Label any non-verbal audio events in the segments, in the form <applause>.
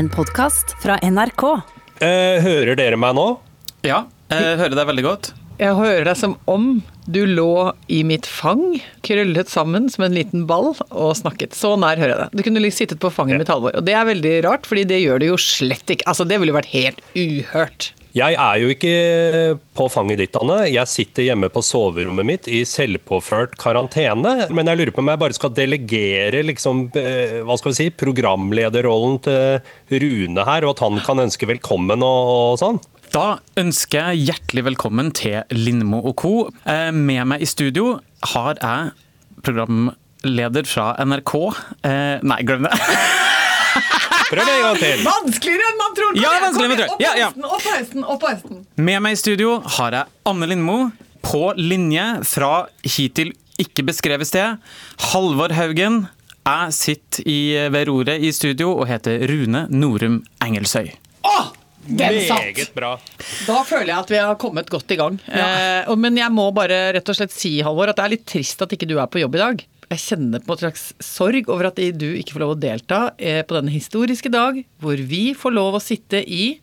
En podkast fra NRK. Eh, hører dere meg nå? Ja, jeg hører deg veldig godt. Jeg hører deg som om du lå i mitt fang, krøllet sammen som en liten ball og snakket. Så nær hører jeg deg. Du kunne liksom sittet på fanget mitt, Halvor. Og det er veldig rart, fordi det gjør det jo slett ikke. Altså, det ville jo vært helt uhørt. Jeg er jo ikke på fanget ditt, Anne. Jeg sitter hjemme på soverommet mitt i selvpåført karantene. Men jeg lurer på om jeg bare skal delegere liksom, eh, hva skal vi si, programlederrollen til Rune her, og at han kan ønske velkommen og, og sånn. Da ønsker jeg hjertelig velkommen til Lindmo og co. Eh, Med meg i studio har jeg programleder fra NRK. Eh, Nei, glem det. <laughs> Prøv en gang til. Vanskeligere enn man tror! Ja, vanskeligere enn man tror. Ja, ja. opp på hesten, opp på hesten. Med meg i studio har jeg Anne Lindmo. På linje fra hittil ikke beskrevet sted. Halvor Haugen. Jeg sitter i, ved roret i studio og heter Rune Norum Engelsøy. Åh, den satt! Da føler jeg at vi har kommet godt i gang. Eh, men jeg må bare rett og slett si, Halvor, at det er litt trist at ikke du er på jobb i dag. Jeg kjenner på en slags sorg over at du ikke får lov å delta eh, på denne historiske dag, hvor vi får lov å sitte i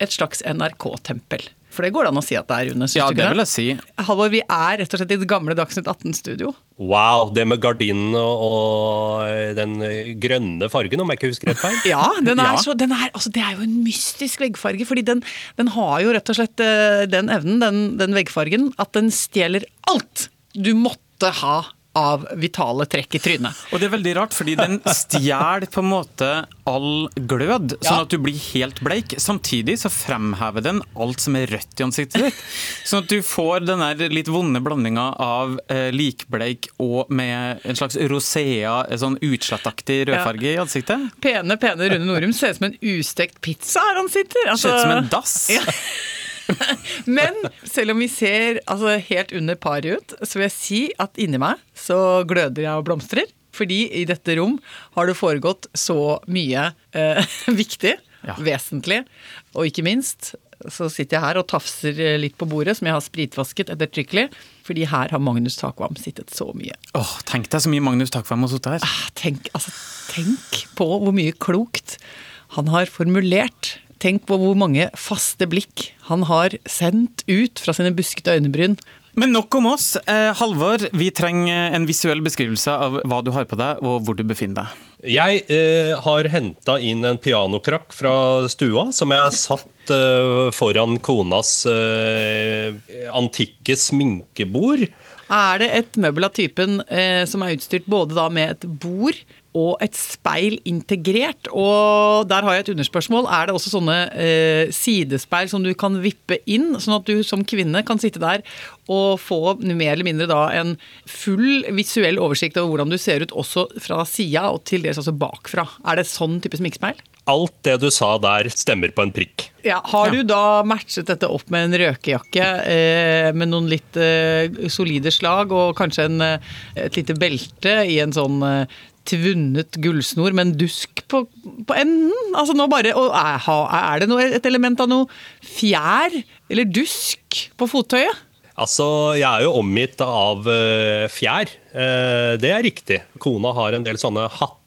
et slags NRK-tempel. For det går det an å si at det er, Rune? Ja, det vil jeg si. Halvor, vi er rett og slett i det gamle Dagsnytt 18-studio. Wow, det med gardinene og, og den grønne fargen, om jeg ikke husker rett feil. <laughs> Ja, den er Ja. så, den er, altså det er jo en mystisk veggfarge, fordi den, den har jo rett og slett eh, den evnen, den, den veggfargen, at den stjeler alt du måtte ha av vitale trekk i trynet. Og det er veldig rart, fordi den stjeler på en måte all glød, sånn Ja. at du blir helt bleik. Samtidig så fremhever den alt som er rødt i ansiktet ditt. Sånn at du får den der litt vonde blandinga av eh, likbleik og med en slags rosea, sånn utslettaktig rødfarge i ansiktet. Pene, pene Rune Norum ser ut som en ustekt pizza her han sitter. Altså, Ser ut som en dass. Ja. <laughs> <laughs> Men selv om vi ser altså, helt under paret ut, så vil jeg si at inni meg så gløder jeg og blomstrer. Fordi i dette rom har det foregått så mye eh, <laughs> viktig, Ja. vesentlig, og ikke minst så sitter jeg her og tafser litt på bordet, som jeg har spritvasket ettertrykkelig. Fordi her har Magnus Takvam sittet så mye. Åh, Tenk deg så mye Magnus Takvam har sittet her. Ah, Tenk, altså, tenk på hvor mye klokt han har formulert. Tenk på hvor mange faste blikk han har sendt ut fra sine buskete øynebryn. Men nok om oss. Eh, Halvor, vi trenger en visuell beskrivelse av hva du har på deg, og hvor du befinner deg. Jeg eh, har henta inn en pianokrakk fra stua, som jeg har satt eh, foran konas eh, antikke sminkebord. Er det et møbel av typen eh, som er utstyrt både da med et bord og et speil integrert? Og der har jeg et underspørsmål. Er det også sånne eh, sidespeil som du kan vippe inn, sånn at du som kvinne kan sitte der og få mer eller mindre da en full visuell oversikt over hvordan du ser ut også fra sida og til dels også bakfra? Er det sånn type sminkespeil? Alt det du sa der, stemmer på en prikk. Ja, har du da matchet dette opp med en røkejakke eh, med noen litt eh, solide slag, og kanskje en, eh, et lite belte i en sånn eh, tvunnet gullsnor med en dusk på, på enden? Altså nå bare, og er, det noe, et element av noe fjær eller dusk på fottøyet? Altså, jeg er jo omgitt av eh, fjær. Eh, det er riktig. Kona har en del sånne hatter,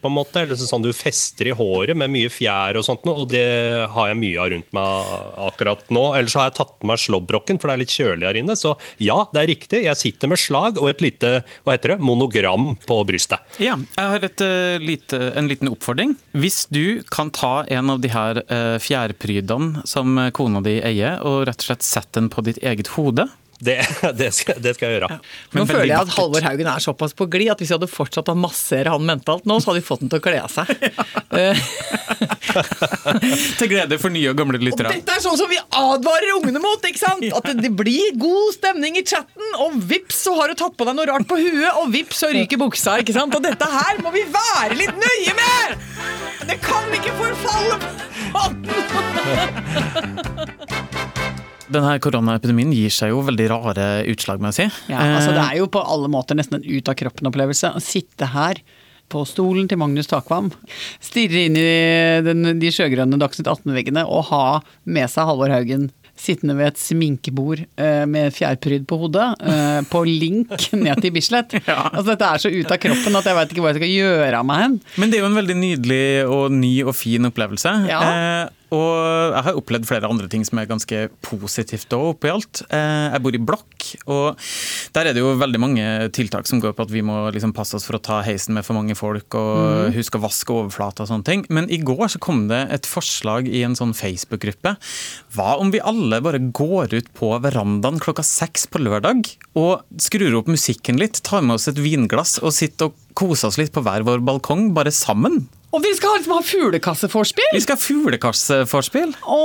på en måte, eller sånn du fester i håret med mye fjær og sånt, og det har jeg mye av rundt meg akkurat nå. Ellers har jeg tatt med meg slåbroken, for det er litt kjølig her inne. Så ja, det er riktig. Jeg sitter med slag og et lite hva heter det, monogram på brystet. Ja, jeg har et, uh, lite, en liten oppfordring. Hvis du kan ta en av de her uh, fjærprydene som kona di eier, og rett og slett sette den på ditt eget hode Det, det, skal, det skal jeg gjøre. Nå Men føler jeg at. Halvor Haugen er såpass på glid at hvis vi hadde fortsatt å massere han mentalt nå, så hadde vi fått han til å kle av seg. <laughs> Eh, Til glede for nye og gamle Og lyttere. dette er sånn som vi advarer ungene mot! ikke sant? At det, det blir god stemning i chatten, og vips så har du tatt på deg noe rart på huet, og vips så ryker buksa. ikke sant? Og dette her må vi være litt nøye med! Det kan ikke forfalle! <laughs> Denne koronaepidemien gir seg jo veldig rare utslag, må jeg si. Ja, altså Det er jo på alle måter nesten en ut av kroppen-opplevelse å sitte her på stolen til Magnus Takvam, stirre inn i den, de sjøgrønne Dagsnytt 18-veggene og ha med seg Halvor Haugen sittende ved et sminkebord eh, med fjærpryd på hodet, eh, på link ned til Bislett. <laughs> Altså Dette er så ut av kroppen at jeg veit ikke hvor jeg skal gjøre av meg hen. Men det er jo en veldig nydelig og ny og fin opplevelse. Ja. Eh, og jeg har opplevd flere andre ting som er ganske positivt òg, oppi alt. Eh, jeg bor i blokk, og der er det jo veldig mange tiltak som går på at vi må liksom passe oss for å ta heisen med for mange folk, og huske å vaske overflata og sånne ting. Men i går så kom det et forslag i en sånn Facebook-gruppe. Hva om vi alle bare går ut på verandaen klokka seks på lørdag og skrur opp musikken litt, tar med oss et vinglass og sitter og koser oss litt på hver vår balkong, bare sammen? Og vi skal liksom ha fuglekasseforspill! Vi skal ha fuglekasseforspill. Å,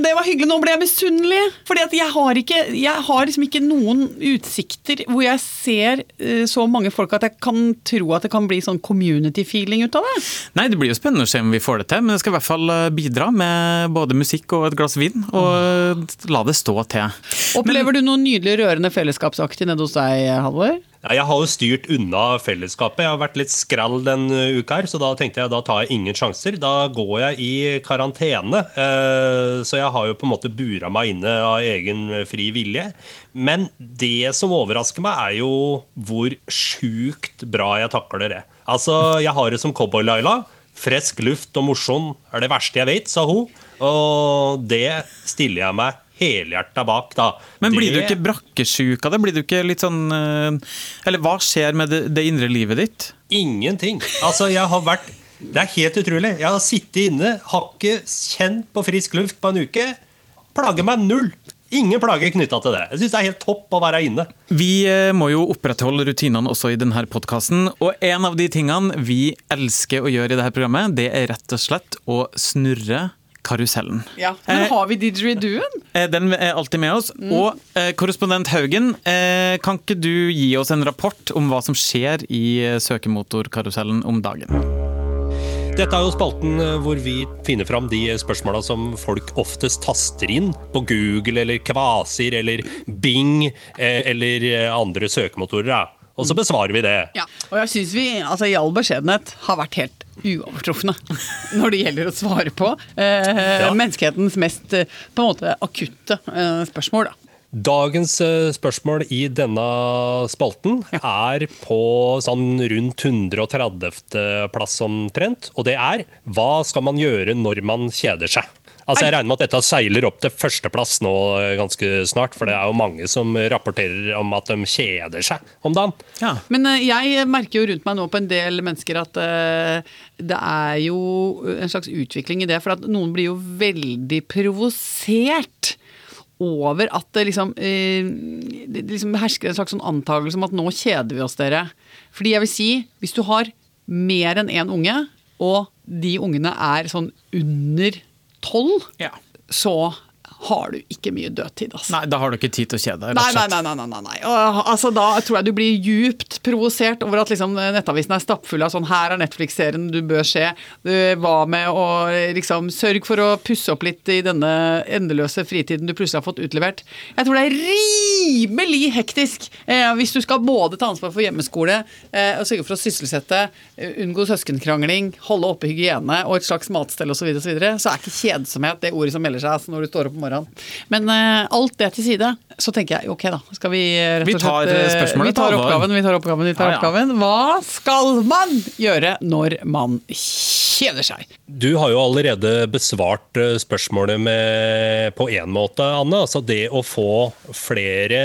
det var hyggelig. Nå ble jeg misunnelig. Fordi at jeg har, ikke, jeg har liksom ikke noen utsikter hvor jeg ser uh, så mange folk at jeg kan tro at det kan bli sånn community-feeling ut av det. Nei, Det blir jo spennende å se om vi får det til, men jeg skal i hvert fall eh, bidra med både musikk og et glass vin. Og la det stå til. Opplever du noe nydelig rørende fellesskapsaktig nede hos deg, Halvor? Ja, jeg har jo styrt unna fellesskapet. Jeg har vært litt skrall den uh, uka her, så da tenkte jeg da tar jeg ingen sjanser. Da går jeg i karantene. eh, Så jeg har jo på en måte bura meg inne av egen eh, fri vilje. Men det som overrasker meg, er jo hvor sjukt bra jeg takler det. Altså, jeg har det som Cowboy-Laila. Frisk luft og mosjon er det verste jeg vet, sa hun. Og det stiller jeg meg helhjerta bak, da. Men blir du ikke brakkesjuk av det? Blir du ikke litt sånn eh, Eller hva skjer med det, det indre livet ditt? Ingenting. Altså, jeg har vært Det er helt utrolig. Jeg har sittet inne, har ikke kjent på frisk luft på en uke. Plager meg null. Ingen plager knytta til det. Jeg syns det er helt topp å være inne. Vi eh, må jo opprettholde rutinene også i denne podkasten. Og en av de tingene vi elsker å gjøre i dette programmet, det er rett og slett å snurre karusellen. Ja. Men Eh, har vi didgeridooen? Eh, Den er alltid med oss. Og eh, korrespondent Haugen, kan ikke du gi oss en rapport om hva som skjer i søkemotorkarusellen om dagen? Dette er jo spalten hvor vi finner fram de spørsmåla som folk oftest taster inn på Google eller Kvasir eller Bing eller andre søkemotorer. Og så besvarer vi det. Ja. Og jeg syns vi, altså i all beskjedenhet, har vært helt uovertrufne <laughs> når det gjelder å svare på eh, Ja. menneskehetens mest eh, på en måte akutte eh, spørsmål. Da. Dagens eh, spørsmål i denne spalten er på sånn rundt 130. plass omtrent. Og det er hva skal man gjøre når man kjeder seg? Altså Jeg regner med at dette seiler opp til førsteplass nå eh, ganske snart, for det er jo mange som rapporterer om at de kjeder seg om dagen. Ja. Men eh, jeg merker jo rundt meg nå på en del mennesker at eh, det er jo en slags utvikling i det. For at noen blir jo veldig provosert over at det liksom, det liksom hersker en slags sånn antakelse om at nå kjeder vi oss, dere. Fordi jeg vil si, hvis du har mer enn én unge, og de ungene er sånn under tolv, Ja. så har du ikke mye dødtid. Altså. Nei, da har du ikke tid til å kjede deg. Nei, nei, nei. nei, nei. Og, altså, da tror jeg du blir djupt provosert over at liksom, nettavisen er stappfull av sånn Her er Netflix-serien du bør se. Du, Hva med å liksom Sørg for å pusse opp litt i denne endeløse fritiden du plutselig har fått utlevert. Jeg tror det er rimelig hektisk eh, hvis du skal både ta ansvar for hjemmeskole eh, og sørge for å sysselsette, eh, unngå søskenkrangling, holde oppe hygiene og et slags matstell osv., så, videre, og så, videre, så er ikke kjedsomhet det ordet som melder seg altså, når du står opp om morgenen. Men uh, alt det til side, så tenker jeg ok, da. Skal vi eh, rett og slett tar, eh, spørsmålet Vi tar oppgaven, vi tar oppgaven. vi tar Ja, ja. oppgaven. Hva skal man gjøre når man kjeder seg? Du har jo allerede besvart spørsmålet med, på én måte, Anne. Altså det å få flere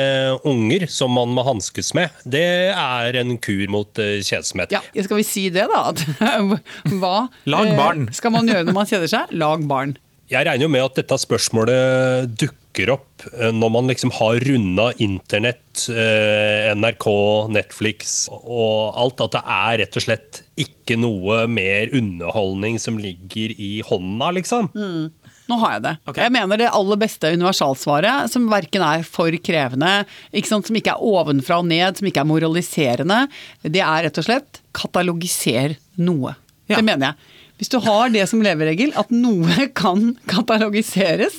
unger som man må hanskes med, det er en kur mot kjedsomhet. Ja, skal vi si det, da? At, <laughs> hva Lag barn. skal man gjøre når man kjeder seg? Lag barn. Jeg regner jo med at dette spørsmålet dukker opp eh, når man liksom har runda internett, eh, NRK, Netflix og alt. At det er rett og slett ikke noe mer underholdning som ligger i hånda, liksom. Nå har jeg det. Okay. Jeg mener det aller beste universalsvaret, som verken er for krevende, ikke sant, som ikke er ovenfra og ned, som ikke er moraliserende, det er rett og slett katalogiser noe. Ja. Det mener jeg. Hvis du har det som leveregel, at noe <laughs> kan katalogiseres,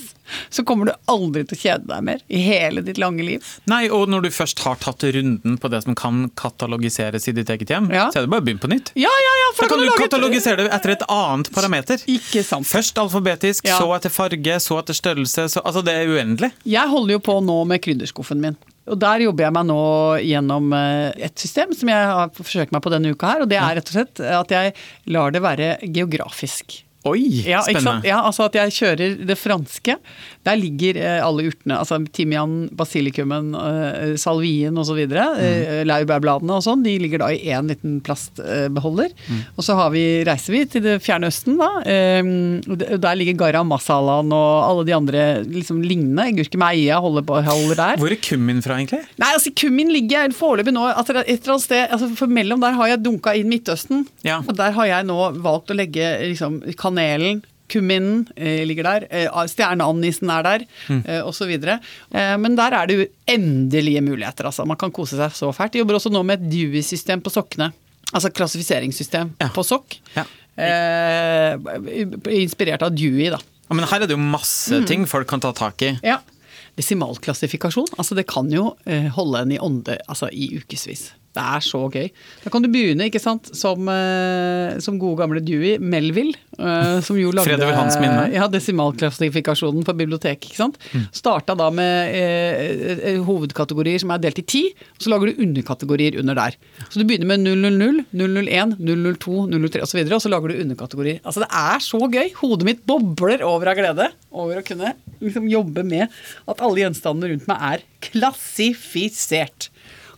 så kommer du aldri til å kjede deg mer i hele ditt lange liv. Nei, og når du først har tatt runden på det som kan katalogiseres i ditt eget hjem, Ja. så er det bare å begynne på nytt. Ja, ja, ja, Da kan du katalogisere det etter et annet parameter. Ikke sant. Først alfabetisk, Ja. så etter farge, så etter størrelse. Så, altså, det er uendelig. Jeg holder jo på nå med krydderskuffen min. Og Der jobber jeg meg nå gjennom eh, et system som jeg har forsøkt meg på denne uka her. Og det er rett og slett at jeg lar det være geografisk. Oi, Ja, spennende. ja, altså at jeg kjører det franske. Der ligger eh, alle urtene. Altså timian, basilikumen, eh, salvien osv. Mm. Eh, laurbærbladene og sånn. De ligger da i én liten plastbeholder. Mm. Og så har vi, reiser vi til det fjerne østen, da. Eh, der ligger garam masalaen og alle de andre liksom lignende. Gurkemeia holder, holder der. Hvor er kummin fra, egentlig? Nei, altså kummin ligger foreløpig nå altså, et eller annet sted, altså For mellom der har jeg dunka inn Midtøsten. Ja. Og der har jeg nå valgt å legge liksom, kanelen. Kumminen eh, ligger der, eh, stjerneandisen er der, Mm. eh, osv. Men der er det uendelige endelige muligheter. Altså. Man kan kose seg så fælt. De jobber også nå med et Dewey-system på sokkene. Altså klassifiseringssystem Ja. på sokk. Ja. Eh, inspirert av Dewey, da. Ja, men her er det jo masse Mm. ting folk kan ta tak i. Ja. Desimalklassifikasjon. Altså det kan jo holde en i ånde altså, i ukevis. Det er så gøy. Da kan du begynne ikke sant, som, eh, som gode gamle Dewey, Melville, eh, som jo lagde Fredrik hans minne. Ja, desimalklassifikasjonen for bibliotek. ikke sant? Starta da med eh, eh, hovedkategorier som er delt i ti, og så lager du underkategorier under der. Så du begynner med 000, 001, 002, 003 osv., og så lager du underkategorier. Altså Det er så gøy! Hodet mitt bobler over av glede over å kunne liksom jobbe med at alle gjenstandene rundt meg er klassifisert.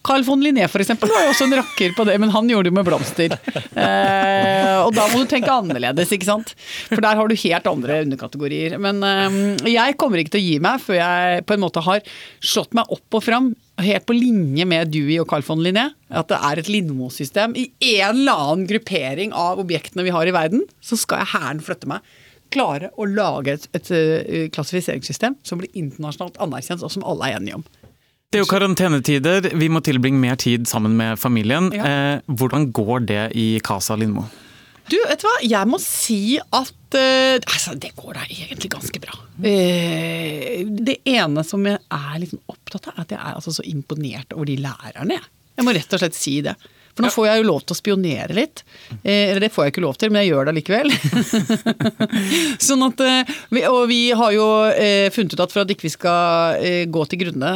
Carl von Linné eksempel, var jo også en rakker på det, men han gjorde det med blomster. Eh, og da må du tenke annerledes, ikke sant. For der har du helt andre underkategorier. Men eh, jeg kommer ikke til å gi meg før jeg på en måte har slått meg opp og fram. Helt på linje med Dewey og Carl von Linné. At det er et Lindmo-system. I en eller annen gruppering av objektene vi har i verden, så skal jeg hæren flytte meg klare å lage et, et, eh, klassifiseringssystem som blir internasjonalt anerkjent, og som alle er enige om. Det er jo karantenetider, vi må tilbringe mer tid sammen med familien. Ja. Eh, hvordan går det i Casa Lindmo? Du, vet du hva? Jeg må si at eh, altså, det går da egentlig ganske bra. Eh, det ene som jeg er sånn opptatt av, er at jeg er altså så imponert over de lærerne. Jeg må rett og slett si det. For nå får jeg jo lov til å spionere litt. Eh, eller det får jeg ikke lov til, men jeg gjør det allikevel. <laughs> sånn at, eh, og vi har jo eh, funnet ut at for at ikke vi skal gå til grunne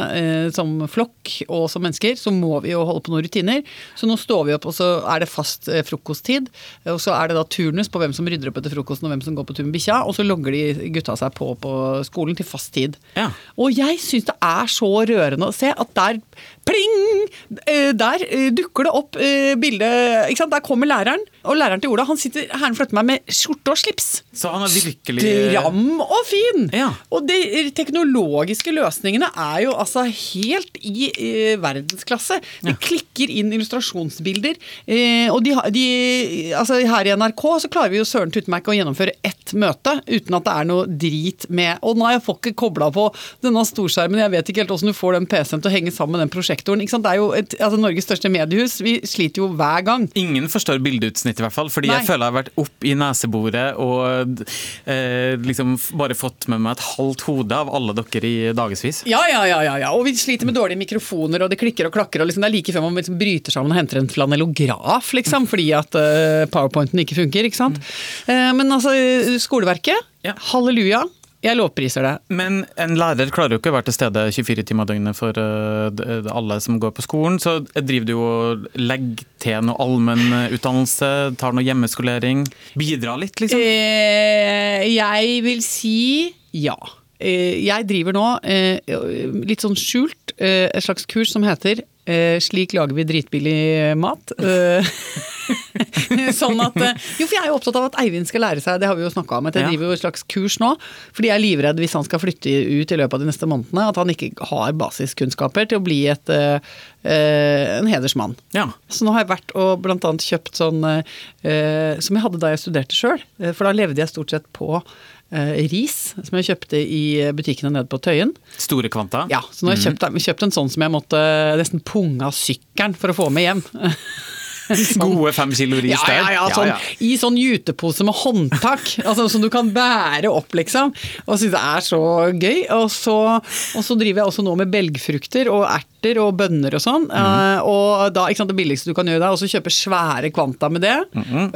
som flokk og som mennesker, så må vi jo holde på noen rutiner. Så nå står vi opp, og så er det fast frokosttid. Og så er det da turnus på hvem som rydder opp etter frokosten og hvem som går på tur med bikkja. Og så logger de gutta seg på på skolen til fast tid. Ja. Og jeg syns det er så rørende å se at der pling! Der dukker det opp eh, bilde ikke sant? Der kommer læreren, og læreren til Ola han sitter herren flytter meg med skjorte og slips. Så han er virkelig Stram og fin! Ja. Og de teknologiske løsningene er jo altså helt i eh, verdensklasse. De klikker inn illustrasjonsbilder. eh, og de, de, altså her i NRK så klarer vi jo søren tutte meg ikke å gjennomføre ett møte uten at det er noe drit med Og nei, jeg får ikke kobla på denne storskjermen, jeg vet ikke helt hvordan du får den PC-en til å henge sammen med den prosjektoren. Det er jo et, altså Norges største mediehus. Vi sliter jo hver gang. Ingen forstår bildeutsnitt, i hvert fall. Fordi Nei. jeg føler jeg har vært opp i neseboret og eh, liksom bare fått med meg et halvt hode av alle dere i dagevis. Ja, ja, ja, ja, ja. Og vi sliter med dårlige mikrofoner, og det klikker og klakker. og liksom, Det er like før man liksom bryter sammen og henter en flanellograf, liksom, fordi at eh, powerpointen ikke funker. ikke sant? Eh, men altså, skoleverket, Ja. halleluja. Jeg lovpriser det. Men en lærer klarer jo ikke å være til stede 24 timer døgnet for eh, alle som går på skolen. Så driver du jo og legger til noe allmennutdannelse, tar noe hjemmeskolering. Bidrar litt, liksom. Eh, jeg vil si ja. Eh, jeg driver nå eh, litt sånn skjult eh, et slags kurs som heter eh, 'Slik lager vi dritbillig mat'. Eh, <laughs> sånn at eh, Jo, for jeg er jo opptatt av at Eivind skal lære seg, det har vi jo snakka om, at jeg Ja. driver jo et slags kurs nå. Fordi jeg er livredd hvis han skal flytte ut i løpet av de neste månedene, at han ikke har basiskunnskaper til å bli et, eh, eh, en hedersmann. Ja. Så nå har jeg vært og annet kjøpt sånn eh, som jeg hadde da jeg studerte sjøl. For da levde jeg stort sett på ris, som jeg kjøpte i butikkene nede på Tøyen. Store kvanta. Ja, Så nå har jeg kjøpt, kjøpt en sånn som jeg måtte nesten punge av sykkelen for å få med hjem. <laughs> Gode fem kilo ris Ja, der. ja, ja, sånn, I sånn jutepose med håndtak, <laughs> altså, som du kan bære opp, liksom. Og syns det er så gøy. Og så, og så driver jeg også nå med belgfrukter og erter og bønner og sånn. Eh, og da, ikke sant, Det billigste du kan gjøre da, er også kjøpe svære kvanta med det.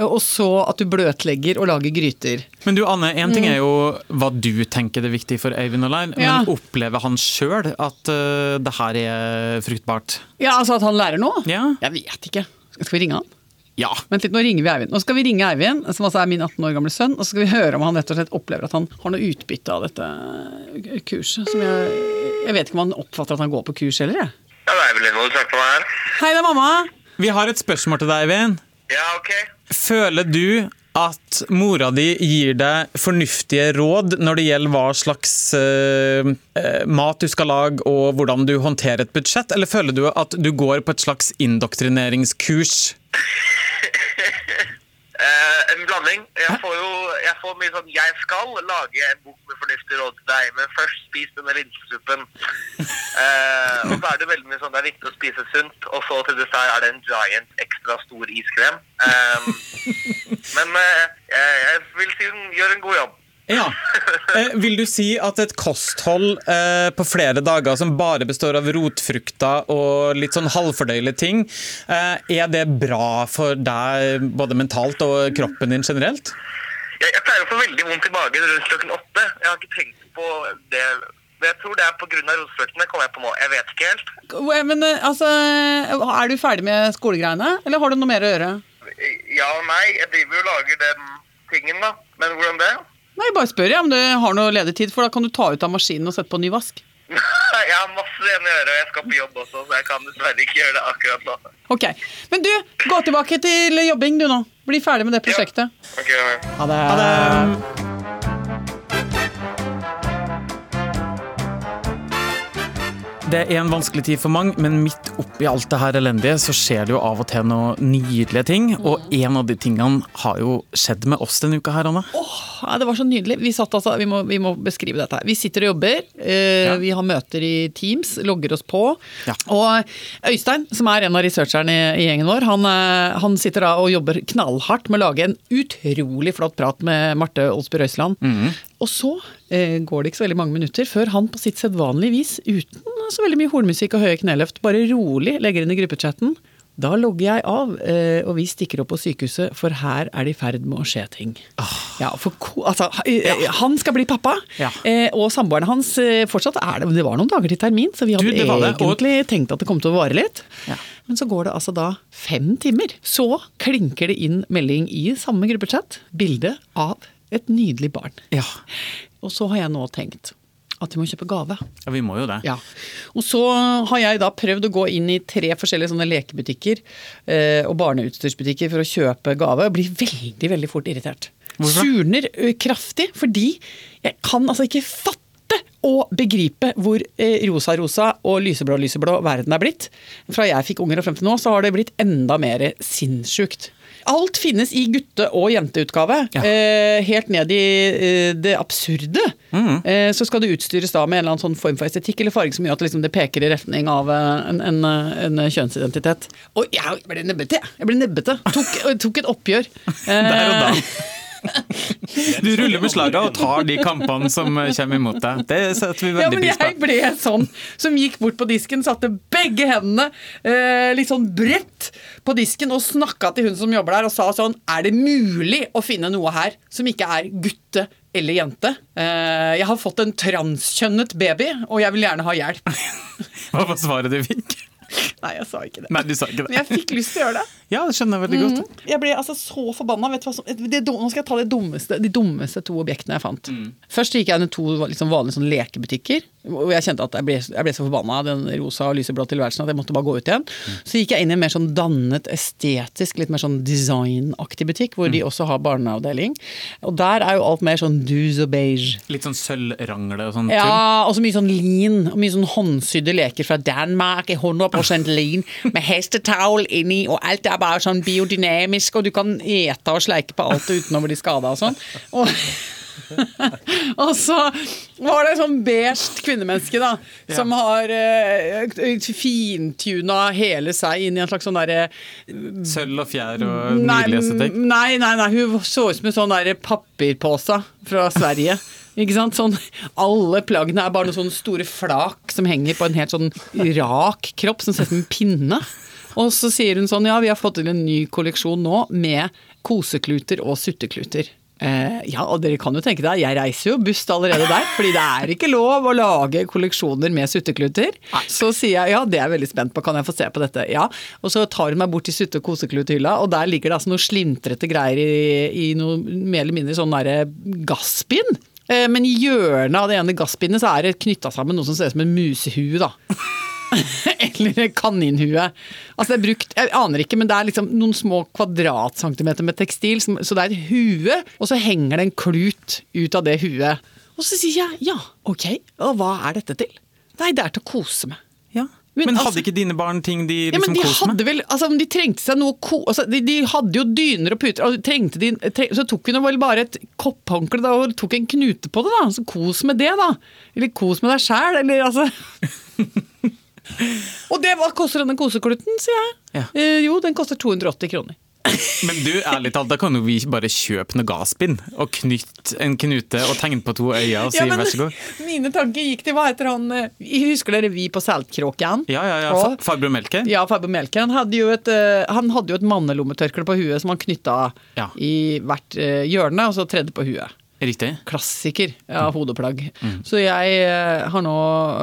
Og så at du bløtlegger og lager gryter. Men du Anne, en ting er jo hva du tenker det er viktig for Eivind Mm. Ja. men opplever han sjøl at uh, det her er fruktbart? Ja, altså at han lærer noe? Ja. Jeg vet ikke. Skal vi ringe han? Ja. Vent litt, nå ringer vi Eivind. Nå skal vi ringe Eivind, som altså er min 18 år gamle sønn, og så skal vi høre om han rett og slett opplever at han har noe utbytte av dette kurset. Som jeg, jeg vet ikke om han oppfatter at han går på kurs heller, jeg. Ja, det er vel noe du snakker om her. Hei, det er mamma. Vi har et spørsmål til deg, Eivind. Ja, ok. Føler du at mora di gir deg fornuftige råd når det gjelder hva slags eh, eh, mat du skal lage og hvordan du håndterer et budsjett, eller føler du at du går på et slags indoktrineringskurs? Eh, en blanding. Jeg får jo jeg får mye sånn Jeg skal lage en bok med fornuftige råd til deg, men først spis denne linsesuppen. <laughs> Eh, og så er det veldig mye sånn det er viktig å spise sunt, og så til dessert er det en giant ekstra stor iskrem. Eh, <laughs> men eh, jeg, vil si den gjør en god jobb. Ja. <laughs> Eh, vil du si at et kosthold eh, på flere dager som bare består av rotfrukter og litt sånn halvfordøyelige ting, eh, er det bra for deg både mentalt og kroppen din generelt? Jeg, jeg pleier å få veldig vondt i magen rundt klokken åtte. Jeg har ikke tenkt på det. Men jeg tror det er pga. rotfruktene, kommer jeg på nå. Jeg vet ikke helt. Men eh, altså, er du ferdig med skolegreiene, eller har du noe mer å gjøre? Ja og nei. Jeg driver jo og lager den tingen, da. Men hvordan det? Nei, bare spør jeg om du har noe ledig tid, for da kan du ta ut av maskinen og sette på ny vask. <laughs> jeg har masse igjen å gjøre, og jeg skal på jobb også, så jeg kan dessverre ikke gjøre det akkurat nå. Ok, Men du, gå tilbake til jobbing du nå. Bli ferdig med det prosjektet. Ok, ja. Ha det. Ha det. Det er en vanskelig tid for mange, men midt oppi alt det her elendige, så skjer det jo av og til noen nydelige ting. Og en av de tingene har jo skjedd med oss denne uka her, Anne. Oh, det var så nydelig. Vi, satt altså, vi, må, vi må beskrive dette her. Vi sitter og jobber. Eh, Ja. Vi har møter i Teams, logger oss på. Ja. Og Øystein, som er en av researcherne i, i gjengen vår, han, eh, han sitter da og jobber knallhardt med å lage en utrolig flott prat med Marte Olsby Røisland. Og så går det ikke så veldig mange minutter før han på sitt sedvanlige vis, uten så veldig mye hornmusikk og høye kneløft, bare rolig legger inn i gruppechatten. Da logger jeg av, eh, og vi stikker opp på sykehuset, for her er det i ferd med å skje ting. Ja, for altså, eh, Han skal bli pappa, Ja. eh, og samboeren hans eh, fortsatt er det. Det var noen dager til termin, så vi Du, hadde det egentlig og- tenkt at det kom til å vare litt. Ja. Men så går det altså da fem timer. Så klinker det inn melding i samme gruppechat. Bilde av et nydelig barn. Ja. Og så har jeg nå tenkt at vi må kjøpe gave. ja, vi må jo det. Ja. Og så har jeg da prøvd å gå inn i tre forskjellige sånne lekebutikker eh, og barneutstyrsbutikker for å kjøpe gave. Og blir veldig, veldig fort irritert. Hvorfor? Surner kraftig, fordi jeg kan altså ikke fatte og begripe hvor eh, rosa-rosa og lyseblå-lyseblå verden er blitt. Fra jeg fikk unger og frem til nå, så har det blitt enda mer sinnssykt. Alt finnes i gutte- og jenteutgave. Ja. Eh, helt ned i eh, det absurde. Eh, så skal det utstyres da med en eller annen sånn form for estetikk eller farge som gjør at liksom det peker i retning av eh, en, en, en kjønnsidentitet. Og jeg ble nebbete, jeg. Ble nebbete. Tok, tok et oppgjør. Eh, <laughs> Der og da. Du ruller med slaget og tar de kampene som kommer imot deg. Det setter vi veldig pris på. jeg ble sånn som gikk bort på disken, satte begge hendene eh, litt sånn bredt på disken og snakka til hun som jobber der og sa sånn Er det mulig å finne noe her som ikke er gutte eller jente? Eh, jeg har fått en transkjønnet baby, og jeg vil gjerne ha hjelp. Hva var svaret du fikk? <laughs> Nei, jeg sa ikke det. Nei, du sa ikke det. Men jeg fikk lyst til å gjøre det. Ja, det skjønner jeg veldig godt. Jeg ble altså så forbanna. Vet du hva som, det, nå skal jeg ta det dummeste, de dummeste to objektene jeg fant. Først gikk jeg inn i to liksom vanlige sånn lekebutikker, og jeg kjente at jeg ble, jeg ble så forbanna av den rosa og lyseblå tilværelsen at jeg måtte bare gå ut igjen. Så gikk jeg inn i en mer sånn dannet, estetisk, litt mer sånn designaktig butikk, hvor de også har barneavdeling. Og der er jo alt mer sånn douze og beige. Litt sånn sølvrangle og sånn. Ja, og så mye sånn lin, og mye sånn håndsydde leker fra Danmark, er 100% lin, med hestetowel inni, og alt er bare sånn biodynamisk, og du kan ete og sleike på alt utenom å bli skada og sånn. Og, <laughs> og så var det et sånn beige kvinnemenneske da, som har uh, fintuna hele seg inn i en slags sånn derre Sølv og fjær og nei, nei, nei, nei, hun så ut som en sånn derre papirpose fra Sverige. <laughs> Ikke sant? Sånn, alle plaggene er bare noen sånne store flak som henger på en helt sånn rak kropp, som ser ut som en pinne. Og så sier hun sånn, ja, vi har fått til en ny kolleksjon nå med kosekluter og suttekluter. Eh, ja, og dere kan jo tenke deg, jeg reiser jo buss allerede der, fordi det er ikke lov å lage kolleksjoner med suttekluter. Så sier jeg ja, det er jeg veldig spent på, kan jeg få se på dette? Ja. Og så tar hun meg bort til sutte- og koseklutehylla, og der ligger det altså noe slintrete greier i, i noe mer eller mindre sånn derre gasspinn. Eh, men i hjørnet av det ene gasspinnet så er det knytta sammen noe som ser ut som en musehue, da. <laughs> Eller kaninhue. Altså det er brukt, Jeg aner ikke, men det er liksom noen små kvadratcentimeter med tekstil. Så det er et hue, og så henger det en klut ut av det huet. Og så sier jeg ja, ok, og hva er dette til? Nei, det er til å kose med. Ja. Men Men, altså- hadde ikke dine barn ting de liksom Ja, men liksom de koste med? vel, altså de trengte seg noe ko... Altså, de, de hadde jo dyner og puter, og trengte de, treng, så tok hun vel bare et kopphåndkle da, og tok en knute på det, da. Så kos med det, da. Eller kos med deg sjæl, eller altså <laughs> <laughs> Og det, hva koster denne kosekluten, sier jeg. Ja. Eh, jo, den koster 280 kroner. Men du, ærlig talt, da kan jo vi bare kjøpe noe gasspinn og knytte en knute og tegne på to øyne og si Ja, men vær så god. <laughs> mine tanker gikk til hva heter han eh, Husker dere Vi på Saltkråkan? Ja, ja, ja. Og- Farbror Melke? Ja, Farbror Melke. Han hadde jo et, eh, han hadde jo et mannelommetørkle på huet som han knytta Ja. i hvert hjørne, og så tredde på huet. Riktig. Klassiker av hodeplagg. Mm. Så jeg har nå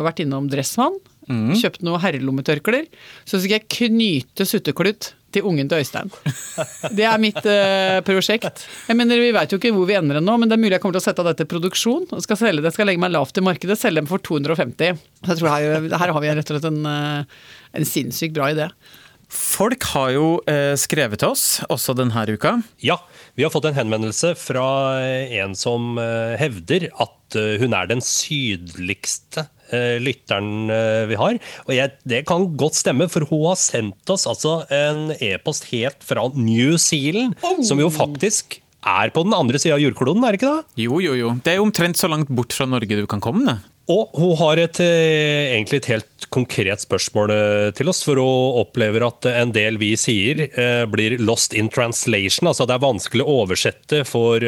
vært innom Dressmann, Mm. kjøpt noen herrelommetørklær. Så skal jeg knyte sutteklut til ungen til Øystein. <laughs> Det er mitt eh, prosjekt. Jeg mener, Vi veit jo ikke hvor vi ender ennå, men det er mulig jeg kommer til å sette av dette til produksjon. og skal selge det, skal legge meg lavt i markedet, selge dem for 250. Så jeg tror her, her har vi rett og slett en, eh, en sinnssykt bra idé. Folk har jo eh, skrevet til oss, også denne uka. Ja, vi har fått en henvendelse fra en som eh, hevder at eh, hun er den sydligste eh, lytteren eh, vi har. Og jeg, det kan godt stemme, for hun har sendt oss altså en e-post helt fra New Zealand, som jo faktisk er på den andre sida av jordkloden, er det ikke det? Jo, jo, jo. Det er jo omtrent så langt bort fra Norge du kan komme. det. Og hun har et, eh, egentlig et helt konkret spørsmål eh, til oss, for hun opplever at en del vi sier eh, blir lost in translation. Altså det er vanskelig å oversette for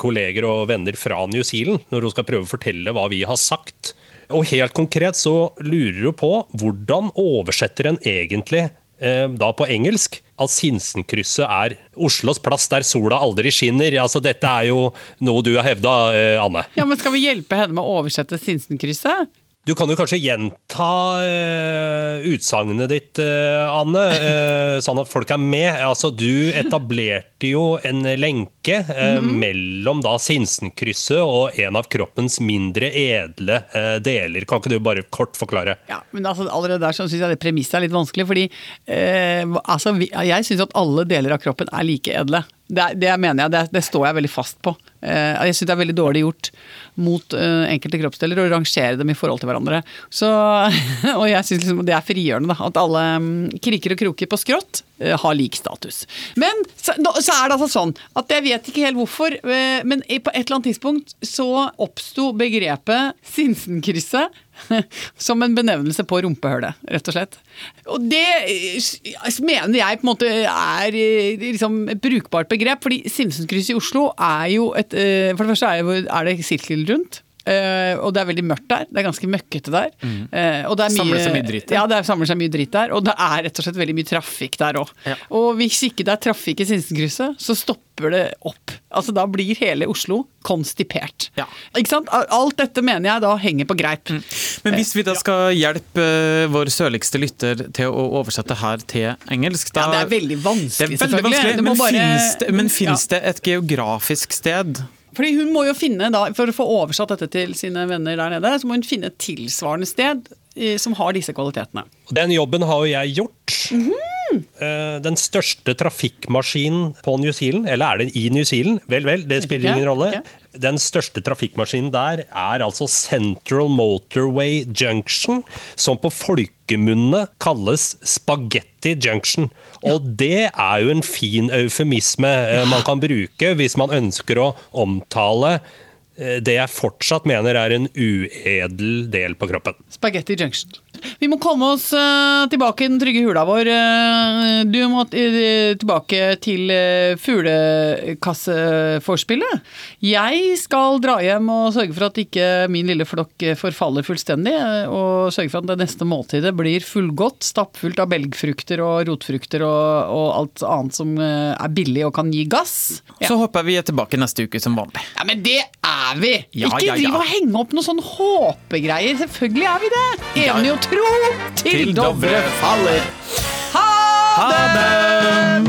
kolleger og venner fra New Zealand når hun skal prøve å fortelle hva vi har sagt. Og helt konkret så lurer hun på hvordan oversetter en egentlig da på engelsk at Sinsenkrysset er Oslos plass der sola aldri skinner. Altså Dette er jo noe du har hevda, eh, Anne. Ja, men Skal vi hjelpe henne med å oversette Sinsenkrysset? Du kan jo kanskje gjenta uh, utsagnet ditt, eh, Anne, eh, sånn at folk er med. Altså, Du etablerte jo en lenke eh, mellom da Sinsenkrysset og en av kroppens mindre edle eh, deler. Kan ikke du bare kort forklare? Ja, men altså, allerede der syns jeg det premisset er litt vanskelig. fordi eh, altså, vi, Jeg syns at alle deler av kroppen er like edle. Det, det mener jeg, det, det står jeg veldig fast på. Eh, jeg syns det er veldig dårlig gjort mot eh, enkelte kroppsdeler å rangere dem i forhold til hverandre. Så, <laughs> og jeg syns liksom det er frigjørende, da. At alle mm, kriker og kroker på skrått har lik status. Men så, så er det altså sånn at jeg vet ikke helt hvorfor, eh, men på et eller annet tidspunkt så oppsto begrepet Sinsenkrysset <laughs> som en benevnelse på rumpehullet, rett og slett. Og det eh, mener jeg på en måte er eh, liksom et brukbart begrep, fordi Sinsenkrysset i Oslo er jo et eh, For det første er det sirkel rundt. Eh, og det er veldig mørkt der. Det er ganske møkkete der. eh, og det er mye, Samler seg mye dritt der. Ja, det er, samler seg mye dritt der. Og det er rett og slett veldig mye trafikk der òg. Ja. Og hvis ikke det er trafikk i Sinsenkrysset, så stopper det opp. Altså Da blir hele Oslo konstipert. Ja. Ikke sant? Alt dette mener jeg da henger på greip. Men hvis vi da skal hjelpe eh, vår sørligste lytter til å oversette her til engelsk da, Ja, det er veldig vanskelig, Det er veldig selvfølgelig. vanskelig, men bare- finnes det, men finnes Ja. det et geografisk sted Fordi hun må jo finne, da, For å få oversatt dette til sine venner der nede, så må hun finne et tilsvarende sted som har disse kvalitetene. Den jobben har jo jeg gjort. Eh, Den største trafikkmaskinen på New Zealand, eller er den i New Zealand? Vel, vel, det spiller ingen rolle. Den største trafikkmaskinen der er altså Central Motorway Junction, som på folkemunne kalles Spaghetti Junction. Og det er jo en fin eufemisme eh, man kan bruke hvis man ønsker å omtale eh, det jeg fortsatt mener er en uedel del på kroppen. Spaghetti Junction. Vi må komme oss eh, tilbake i den trygge hula vår. Eh, du må eh, tilbake til fuglekasseforspillet. Jeg skal dra hjem og sørge for at ikke min lille flokk forfaller fullstendig. Og sørge for at det neste måltidet blir fullgodt, stappfullt av belgfrukter og rotfrukter og, og alt annet som er billig og kan gi gass. Så håper vi er tilbake neste uke som vanlig. Ja, men det er vi! Ja, ikke ja, ja. driv og henge opp noen sånn håpegreier. Selvfølgelig er vi det! Enig å tro til, Til Dovre faller. Ha det!